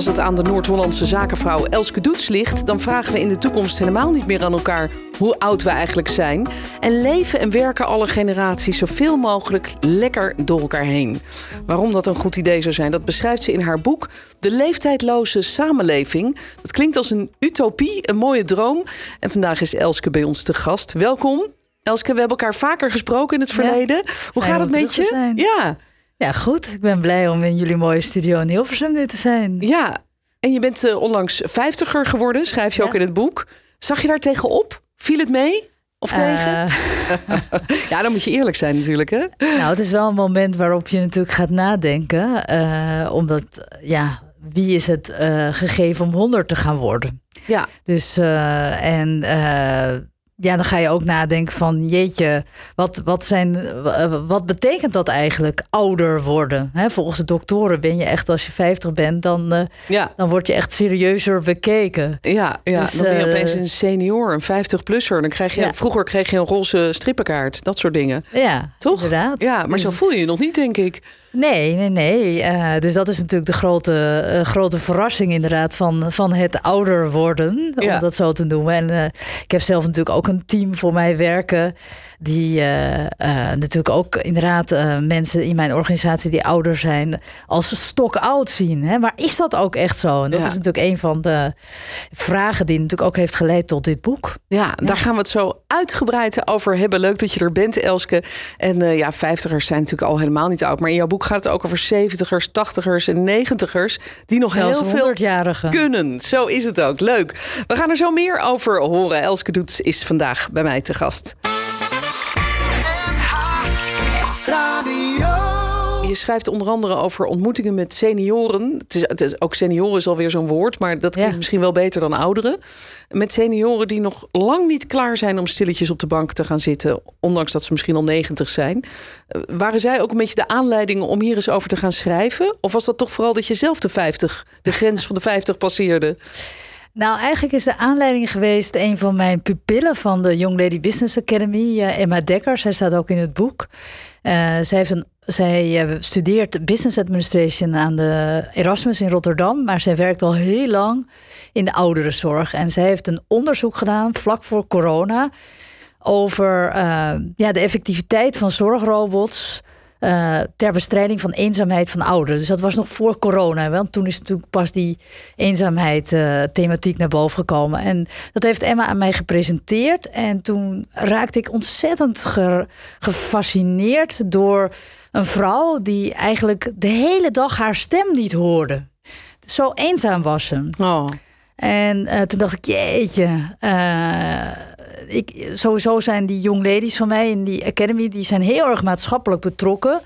Als het aan de Noord-Hollandse zakenvrouw Elske Doets ligt, dan vragen we in de toekomst helemaal niet meer aan elkaar hoe oud we eigenlijk zijn. En leven en werken alle generaties zoveel mogelijk lekker door elkaar heen. Waarom dat een goed idee zou zijn, dat beschrijft ze in haar boek De leeftijdloze samenleving. Dat klinkt als een utopie, een mooie droom. En vandaag is Elske bij ons te gast. Welkom. Elske, we hebben elkaar vaker gesproken in het verleden. hoe gaat het met je? zijn. Ja, Ja, goed. Ik ben blij om in jullie mooie studio in Hilversum nu te zijn. ja. En je bent eh, onlangs vijftiger geworden, schrijf je Ja. ook in het boek. Zag je daar tegenop? Viel het mee? Of tegen? Eh, Ja, dan moet je eerlijk zijn natuurlijk, hè? nou, het is wel een moment waarop je natuurlijk gaat nadenken. eh, omdat, ja, wie is het gegeven om 100 te gaan worden? Ja, Dus, en ja, dan ga je ook nadenken van, jeetje, wat, wat, zijn, eh, wat betekent dat eigenlijk, ouder worden? Hè, volgens de doktoren ben je echt, als je 50 bent, dan, eh, ja, dan word je echt serieuzer bekeken. ja. ja. Dus, dan ben je eh, opeens een senior, een 50-plusser. Dan krijg je, Ja. Vroeger kreeg je een roze strippenkaart, dat soort dingen. Ja, Toch? inderdaad. Ja, maar Dus- zo voel je je nog niet, denk ik. Nee, nee, nee. Eh, dus dat is natuurlijk de grote, eh, grote verrassing inderdaad van, van het ouder worden, Ja. om dat zo te noemen. En eh, ik heb zelf natuurlijk ook een team voor mij werken, die eh, eh, natuurlijk ook inderdaad eh, mensen in mijn organisatie die ouder zijn, als stok oud zien. Hè? Maar is dat ook echt zo? En dat Ja. is natuurlijk een van de vragen die natuurlijk ook heeft geleid tot dit boek. Ja, daar gaan we het zo uitgebreid over hebben. Leuk dat je er bent, Elske. En eh, ja, 50ers zijn natuurlijk al helemaal niet oud. Maar in jouw boek gaat het ook over 70ers, 80ers en 90ers. Die nog Zelfs heel veel 100-jarigen. kunnen. Zo is het ook. Leuk. We gaan er zo meer over horen. Elske Doets is vandaag bij mij te gast. Je schrijft onder andere over ontmoetingen met senioren. Het is, het is, ook senioren is alweer zo'n woord, maar dat klinkt Ja. misschien wel beter dan ouderen. Met senioren die nog lang niet klaar zijn om stilletjes op de bank te gaan zitten, ondanks dat ze misschien al 90 zijn. Eh, Waren zij ook een beetje de aanleiding om hier eens over te gaan schrijven? Of was dat toch vooral dat je zelf de 50, de grens van de 50 passeerde? Nou, eigenlijk is de aanleiding geweest een van mijn pupillen van de Young Lady Business Academy, eh, Emma Dekker. Zij staat ook in het boek. Eh, zij heeft een, zij eh, studeert Business Administration aan de Erasmus in Rotterdam, maar zij werkt al heel lang in de ouderenzorg. En zij heeft een onderzoek gedaan vlak voor corona over eh, ja, de effectiviteit van zorgrobots. eh, ter bestrijding van eenzaamheid van ouderen. Dus dat was nog voor corona. Want toen is natuurlijk pas die eenzaamheid thematiek naar boven gekomen. En dat heeft Emma aan mij gepresenteerd. En toen raakte ik ontzettend ge- gefascineerd door een vrouw die eigenlijk de hele dag haar stem niet hoorde. Zo eenzaam was ze. Oh, En eh, toen dacht ik, jeetje. eh, ik, sowieso zijn die young ladies van mij in die academy... die zijn heel erg maatschappelijk betrokken.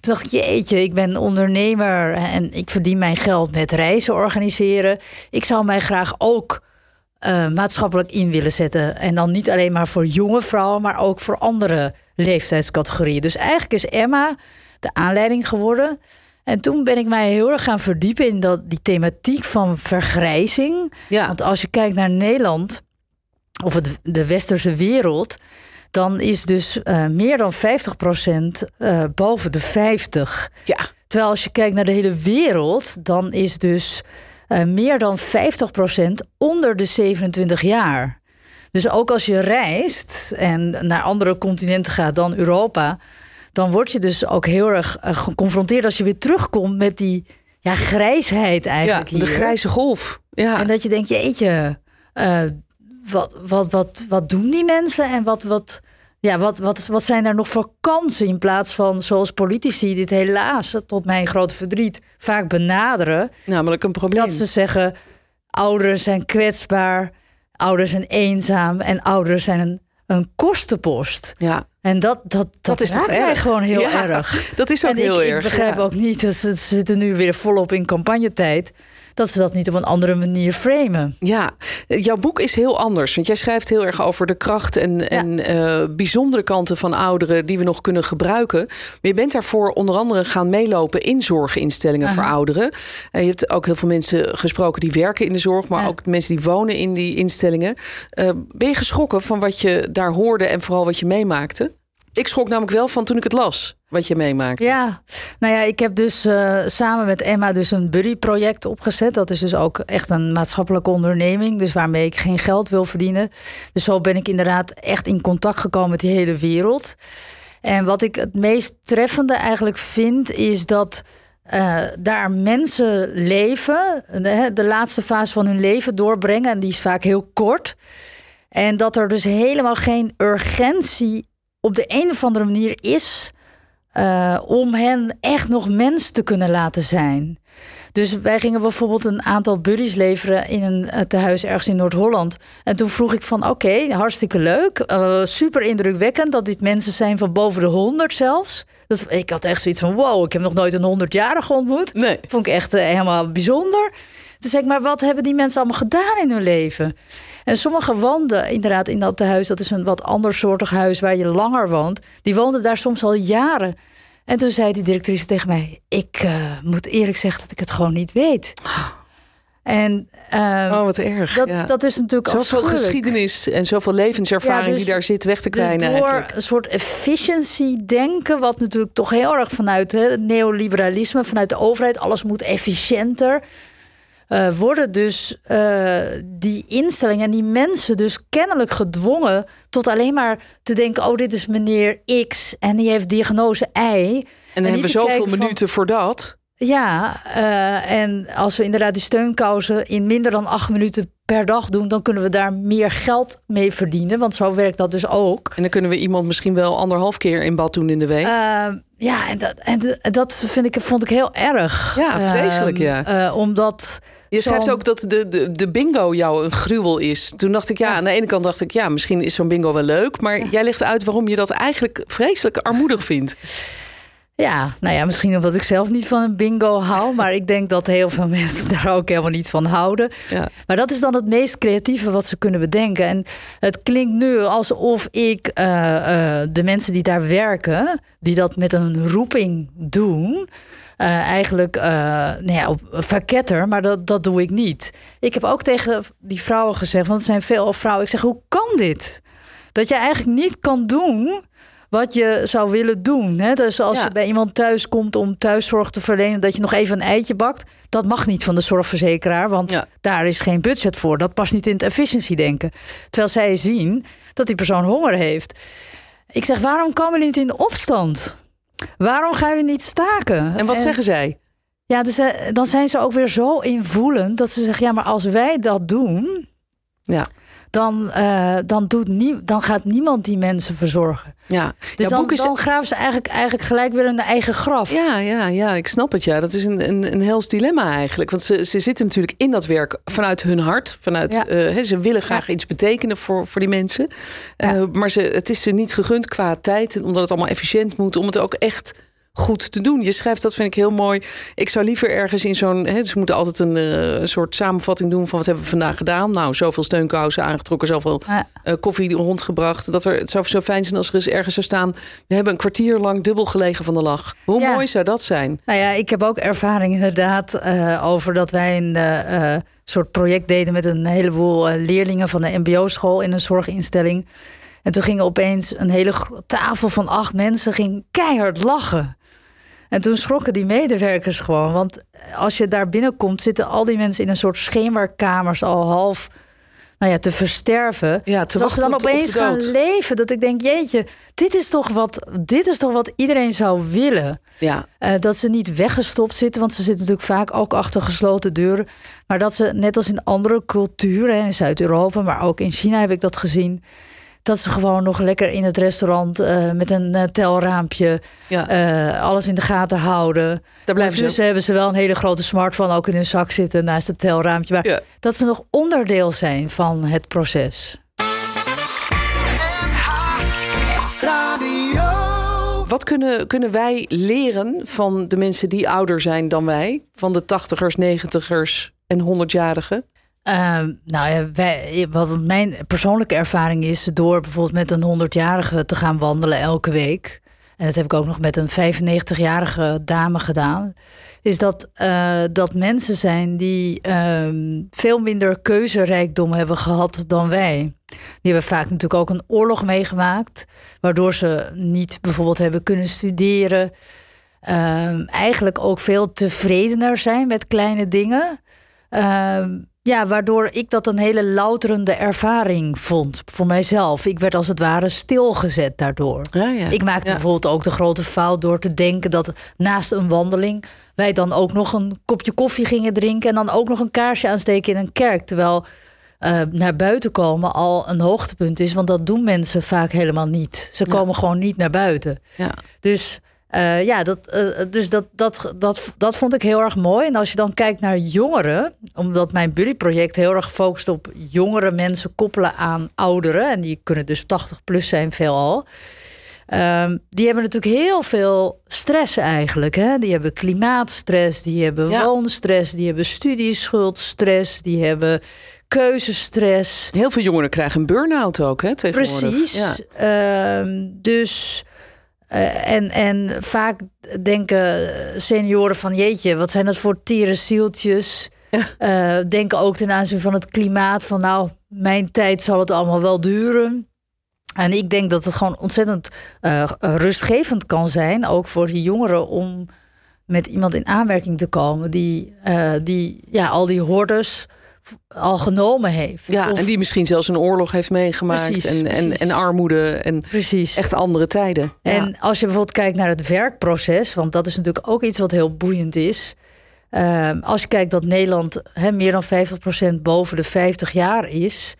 Toen dacht ik, jeetje, ik ben ondernemer... en ik verdien mijn geld met reizen organiseren. Ik zou mij graag ook eh, maatschappelijk in willen zetten. En dan niet alleen maar voor jonge vrouwen... maar ook voor andere leeftijdscategorieën. Dus eigenlijk is Emma de aanleiding geworden... En toen ben ik mij heel erg gaan verdiepen in dat, die thematiek van vergrijzing. ja. Want als je kijkt naar Nederland of het, de westerse wereld, dan is dus eh, meer dan 50% eh boven de 50. ja. Terwijl als je kijkt naar de hele wereld, dan is dus eh, meer dan 50% onder de 27 jaar. Dus ook als je reist en naar andere continenten gaat dan Europa, dan word je dus ook heel erg eh, geconfronteerd als je weer terugkomt met die ja, grijsheid ja eigenlijk. de hier. grijze golf. Ja. En dat je denkt, jeetje, eh, wat, wat, wat, wat doen die mensen en wat, wat, ja, wat, wat, wat zijn er nog voor kansen in plaats van zoals politici dit helaas, tot mijn grote verdriet, vaak benaderen. Namelijk een probleem. Dat ze zeggen, ouderen zijn kwetsbaar, ouderen zijn eenzaam en ouderen zijn een, een kostenpost. Ja, En dat, dat, dat, is raakt mij gewoon heel Ja, erg. dat is ook en heel ik, erg. ik begrijp ja. ook niet, dus ze zitten nu weer volop in campagnetijd. Dat ze dat niet op een andere manier framen. Ja, jouw boek is heel anders. Want jij schrijft heel erg over de kracht en, en uh, bijzondere kanten van ouderen die we nog kunnen gebruiken. Maar je bent daarvoor onder andere gaan meelopen in zorginstellingen voor ouderen. Uh, je hebt ook heel veel mensen gesproken die werken in de zorg, maar ook mensen die wonen in die instellingen. Uh, ben je geschrokken van wat je daar hoorde en vooral wat je meemaakte? Ik schrok namelijk wel van toen ik het las, wat je meemaakte. Ja, nou ja, ik heb dus uh, samen met Emma dus een buddy-project opgezet. Dat is dus ook echt een maatschappelijke onderneming, dus waarmee ik geen geld wil verdienen. Dus zo ben ik inderdaad echt in contact gekomen met die hele wereld. En wat ik het meest treffende eigenlijk vind, is dat uh, daar mensen leven, de, de laatste fase van hun leven doorbrengen, en die is vaak heel kort. En dat er dus helemaal geen urgentie op de een of andere manier is uh, om hen echt nog mens te kunnen laten zijn. Dus wij gingen bijvoorbeeld een aantal buddies leveren in een uh, tehuis ergens in Noord-Holland. En toen vroeg ik van oké, okay, hartstikke leuk. Uh, super indrukwekkend dat dit mensen zijn van boven de 100 zelfs. Dat, ik had echt zoiets van wow, ik heb nog nooit een 100-jarige ontmoet. Nee. Vond ik echt helemaal bijzonder. Toen zei ik, maar wat hebben die mensen allemaal gedaan in hun leven? En sommige woonden inderdaad in dat huis, dat is een wat andersoortig huis waar je langer woont. Die woonden daar soms al jaren. En toen zei die directrice tegen mij: Ik uh, moet eerlijk zeggen dat ik het gewoon niet weet. En uh, oh, wat erg. Dat, ja. dat is natuurlijk zoveel geschiedenis en zoveel levenservaring ja, dus, die daar zit weg te krijgen. Dus door eigenlijk. een soort efficiency denken, wat natuurlijk toch heel erg vanuit het neoliberalisme, vanuit de overheid, alles moet efficiënter. Uh, worden dus uh, die instellingen en die mensen dus kennelijk gedwongen tot alleen maar te denken: oh, dit is meneer X en die heeft diagnose Y. En dan hebben we zoveel minuten voor dat. Ja, uh, en als we inderdaad die steunkousen in minder dan acht minuten per dag doen, dan kunnen we daar meer geld mee verdienen. Want zo werkt dat dus ook. En dan kunnen we iemand misschien wel anderhalf keer in bad doen in de week. Uh, ja, en dat, en dat vind ik, vond ik heel erg. Ja, vreselijk, ja. Uh, omdat. Je schrijft ook dat de, de, de bingo jou een gruwel is. Toen dacht ik, ja, ja. aan de ene kant dacht ik, ja, misschien is zo'n bingo wel leuk. Maar ja. jij legt uit waarom je dat eigenlijk vreselijk armoedig vindt. Ja, nou ja, misschien omdat ik zelf niet van een bingo hou. maar ik denk dat heel veel mensen daar ook helemaal niet van houden. Ja. Maar dat is dan het meest creatieve wat ze kunnen bedenken. En het klinkt nu alsof ik uh, uh, de mensen die daar werken, die dat met een roeping doen. Uh, eigenlijk nou ja, op verketter, maar dat, dat doe ik niet. Ik heb ook tegen die vrouwen gezegd, want het zijn veel vrouwen. Ik zeg, hoe kan dit? Dat je eigenlijk niet kan doen wat je zou willen doen. Hè? Dus als ja. je bij iemand thuis komt om thuiszorg te verlenen, dat je nog even een eitje bakt, dat mag niet van de zorgverzekeraar, want ja. daar is geen budget voor. Dat past niet in het efficiency denken. Terwijl zij zien dat die persoon honger heeft. Ik zeg, waarom komen jullie niet in opstand? Waarom gaan jullie niet staken? En wat en, zeggen zij? Ja, dus, dan zijn ze ook weer zo invoelend dat ze zeggen: ja, maar als wij dat doen. Ja dan, uh, dan, doet nie, dan gaat niemand die mensen verzorgen. Ja. Dus dan, is... dan graven ze eigenlijk, eigenlijk gelijk weer de eigen graf. Ja, ja, ja, ik snap het. Ja. Dat is een, een, een hels dilemma eigenlijk. Want ze, ze zitten natuurlijk in dat werk vanuit hun hart. Vanuit, ja. uh, ze willen graag ja. iets betekenen voor, voor die mensen. Uh, maar ze, het is ze niet gegund qua tijd. Omdat het allemaal efficiënt moet. Om het ook echt goed te doen. Je schrijft, dat vind ik heel mooi. Ik zou liever ergens in zo'n... Dus we moeten altijd een uh, soort samenvatting doen van wat hebben we vandaag gedaan. Nou, zoveel steunkousen aangetrokken, zoveel ja. uh, koffie rondgebracht. Dat er, het zou zo fijn zijn als er eens ergens zou staan... we hebben een kwartier lang dubbel gelegen van de lach. Hoe ja. mooi zou dat zijn? Nou ja, ik heb ook ervaring inderdaad uh, over dat wij een soort project deden... met een heleboel leerlingen van de mbo-school in een zorginstelling... En toen ging opeens een hele tafel van acht mensen ging keihard lachen. En toen schrokken die medewerkers gewoon. Want als je daar binnenkomt, zitten al die mensen in een soort schemerkamers al half nou ja, te versterven. Ja, te ze dan opeens gaan leven, dat ik denk, jeetje, dit is toch wat, dit is toch wat iedereen zou willen. Ja. Uh, dat ze niet weggestopt zitten, want ze zitten natuurlijk vaak ook achter gesloten deuren. Maar dat ze, net als in andere culturen, in Zuid-Europa, maar ook in China heb ik dat gezien dat ze gewoon nog lekker in het restaurant uh, met een uh, telraampje ja. uh, alles in de gaten houden. Daar blijven dus ze hebben ze wel een hele grote smartphone ook in hun zak zitten naast het telraampje. Maar ja. dat ze nog onderdeel zijn van het proces. Wat kunnen, kunnen wij leren van de mensen die ouder zijn dan wij? Van de tachtigers, negentiggers, en 100-jarigen? Ehm, nou ja, wat mijn persoonlijke ervaring is, door bijvoorbeeld met een 100-jarige te gaan wandelen elke week. En dat heb ik ook nog met een 95-jarige dame gedaan. Is dat, uh, dat mensen zijn die ehm, veel minder keuzerijkdom hebben gehad dan wij. Die hebben vaak natuurlijk ook een oorlog meegemaakt. Waardoor ze niet bijvoorbeeld hebben kunnen studeren. Ehm, eigenlijk ook veel tevredener zijn met kleine dingen. Ja, waardoor ik dat een hele louterende ervaring vond voor mijzelf. Ik werd als het ware stilgezet daardoor. Ja, ja. Ik maakte bijvoorbeeld ook de grote fout door te denken dat naast een wandeling wij dan ook nog een kopje koffie gingen drinken en dan ook nog een kaarsje aansteken in een kerk. Terwijl uh, naar buiten komen al een hoogtepunt is, want dat doen mensen vaak helemaal niet. Ze komen gewoon niet naar buiten. Ja. Dus uh, ja, dat, uh, dus dat, dat, dat, dat vond ik heel erg mooi. En als je dan kijkt naar jongeren, omdat mijn buddyproject heel erg gefocust op jongere mensen koppelen aan ouderen, en die kunnen dus 80 plus zijn veelal. Um, die hebben natuurlijk heel veel stress eigenlijk. Hè? Die hebben klimaatstress, die hebben ja. woonstress, die hebben studieschuldstress, die hebben keuzestress. Heel veel jongeren krijgen een burn-out ook, hè, tegenwoordig. Precies. Ja. Um, dus uh, en, en vaak denken senioren van jeetje, wat zijn dat voor tiere zieltjes. Uh, denken ook ten aanzien van het klimaat van nou, mijn tijd zal het allemaal wel duren. En ik denk dat het gewoon ontzettend uh, rustgevend kan zijn, ook voor die jongeren, om met iemand in aanmerking te komen die, die ja, al die hordes al genomen heeft. Ja, en die misschien zelfs een oorlog heeft meegemaakt. Precies, en, En, en armoede en precies. echt andere tijden. En als je bijvoorbeeld kijkt naar het werkproces, want dat is natuurlijk ook iets wat heel boeiend is. Uh, als je kijkt dat Nederland he, meer dan 50% boven de 50 jaar is.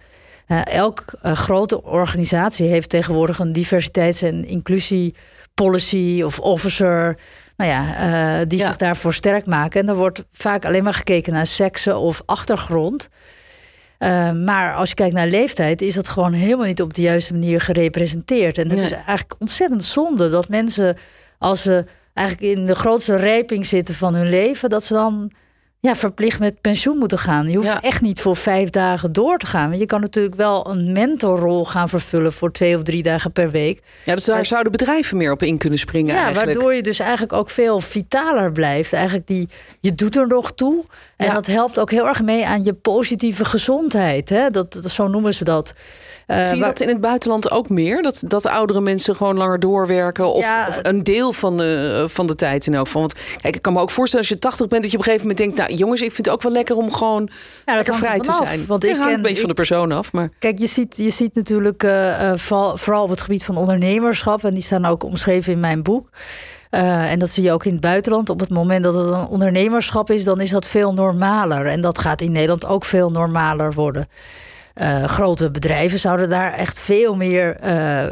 Uh, elk uh, grote organisatie heeft tegenwoordig een diversiteits- en inclusiepolicy of officer nou ja, uh, die zich daarvoor sterk maken. En dan wordt vaak alleen maar gekeken naar seksen of achtergrond. Uh, maar als je kijkt naar leeftijd, is dat gewoon helemaal niet op de juiste manier gerepresenteerd. En het is eigenlijk ontzettend zonde dat mensen, als ze eigenlijk in de grootste rijping zitten van hun leven, dat ze dan ja, verplicht met pensioen moeten gaan. Je hoeft echt niet voor vijf dagen door te gaan. Want je kan natuurlijk wel een mentorrol gaan vervullen voor twee of drie dagen per week. Ja, dus daar zouden bedrijven meer op in kunnen springen. Ja, eigenlijk. waardoor je dus eigenlijk ook veel vitaler blijft. Eigenlijk die, je doet er nog toe. En dat helpt ook heel erg mee aan je positieve gezondheid. Hè? Dat, dat, zo noemen ze dat. Uh, Zie je dat in het buitenland ook meer? Dat, dat oudere mensen gewoon langer doorwerken? Of, of een deel van de, van de tijd in elk geval? Want kijk, ik kan me ook voorstellen als je 80 bent... dat je op een gegeven moment denkt... nou jongens, ik vind het ook wel lekker om gewoon ja, lekker vrij te zijn. Want ik ken, een beetje van de persoon af. Maar... Kijk, je ziet, je ziet natuurlijk uh, vooral op het gebied van ondernemerschap... en die staan ook omschreven in mijn boek... Uh, en dat zie je ook in het buitenland. Op het moment dat het een ondernemerschap is, dan is dat veel normaler. En dat gaat in Nederland ook veel normaler worden. Uh, grote bedrijven zouden daar echt veel meer uh,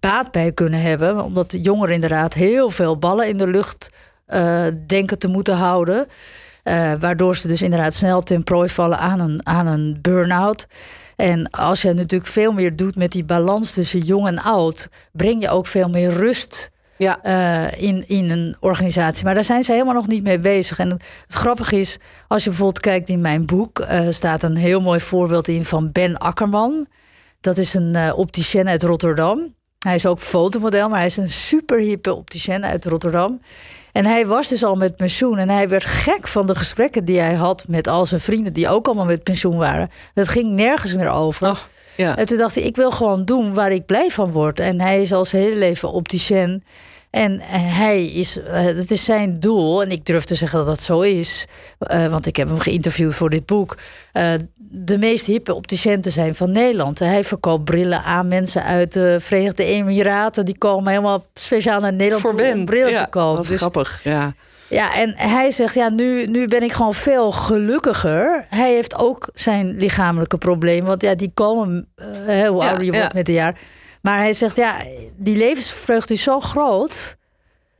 baat bij kunnen hebben. Omdat de jongeren inderdaad heel veel ballen in de lucht uh, denken te moeten houden. waardoor ze dus inderdaad snel ten prooi vallen aan een, aan een burn-out. En als je natuurlijk veel meer doet met die balans tussen jong en oud, breng je ook veel meer rust ja. Uh, in, in een organisatie. Maar daar zijn ze helemaal nog niet mee bezig. En het grappige is, als je bijvoorbeeld kijkt in mijn boek, uh, staat een heel mooi voorbeeld in van Ben Akkerman. Dat is een uh, opticien uit Rotterdam. Hij is ook fotomodel, maar hij is een super hippe opticien uit Rotterdam. En hij was dus al met pensioen. En hij werd gek van de gesprekken die hij had met al zijn vrienden, die ook allemaal met pensioen waren. Dat ging nergens meer over. Oh, ja. En toen dacht hij, ik wil gewoon doen waar ik blij van word. En hij is al zijn hele leven opticien. En hij is, het eh, is zijn doel, en ik durf te zeggen dat dat zo is, uh, want ik heb hem geïnterviewd voor dit boek. Uh, de meest hippe opticien zijn van Nederland. Hij verkoopt brillen aan mensen uit de Verenigde Emiraten. Die komen helemaal speciaal naar Nederland voor om brillen te kopen. Wat dus, grappig, ja. Ja, en hij zegt, ja, nu, nu ben ik gewoon veel gelukkiger. Hij heeft ook zijn lichamelijke problemen. Want ja, die komen, uh, hoe ouder je wordt met de jaar. Maar hij zegt, ja, die levensvreugde is zo groot...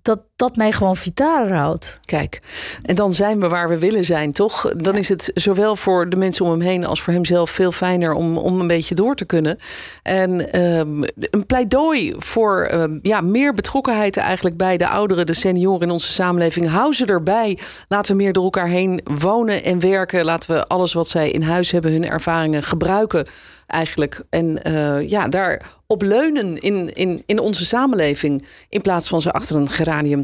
dat, dat mij gewoon vitaler houdt. Kijk, en dan zijn we waar we willen zijn, toch? Dan is het zowel voor de mensen om hem heen als voor hemzelf veel fijner om, om een beetje door te kunnen. En ehm, een pleidooi voor ehm, ja, meer betrokkenheid eigenlijk bij de ouderen, de senioren in onze samenleving. Hou ze erbij. Laten we meer door elkaar heen wonen en werken. Laten we alles wat zij in huis hebben, hun ervaringen gebruiken eigenlijk. En uh, ja, daar op leunen in, in, in onze samenleving. In plaats van ze achter een geranium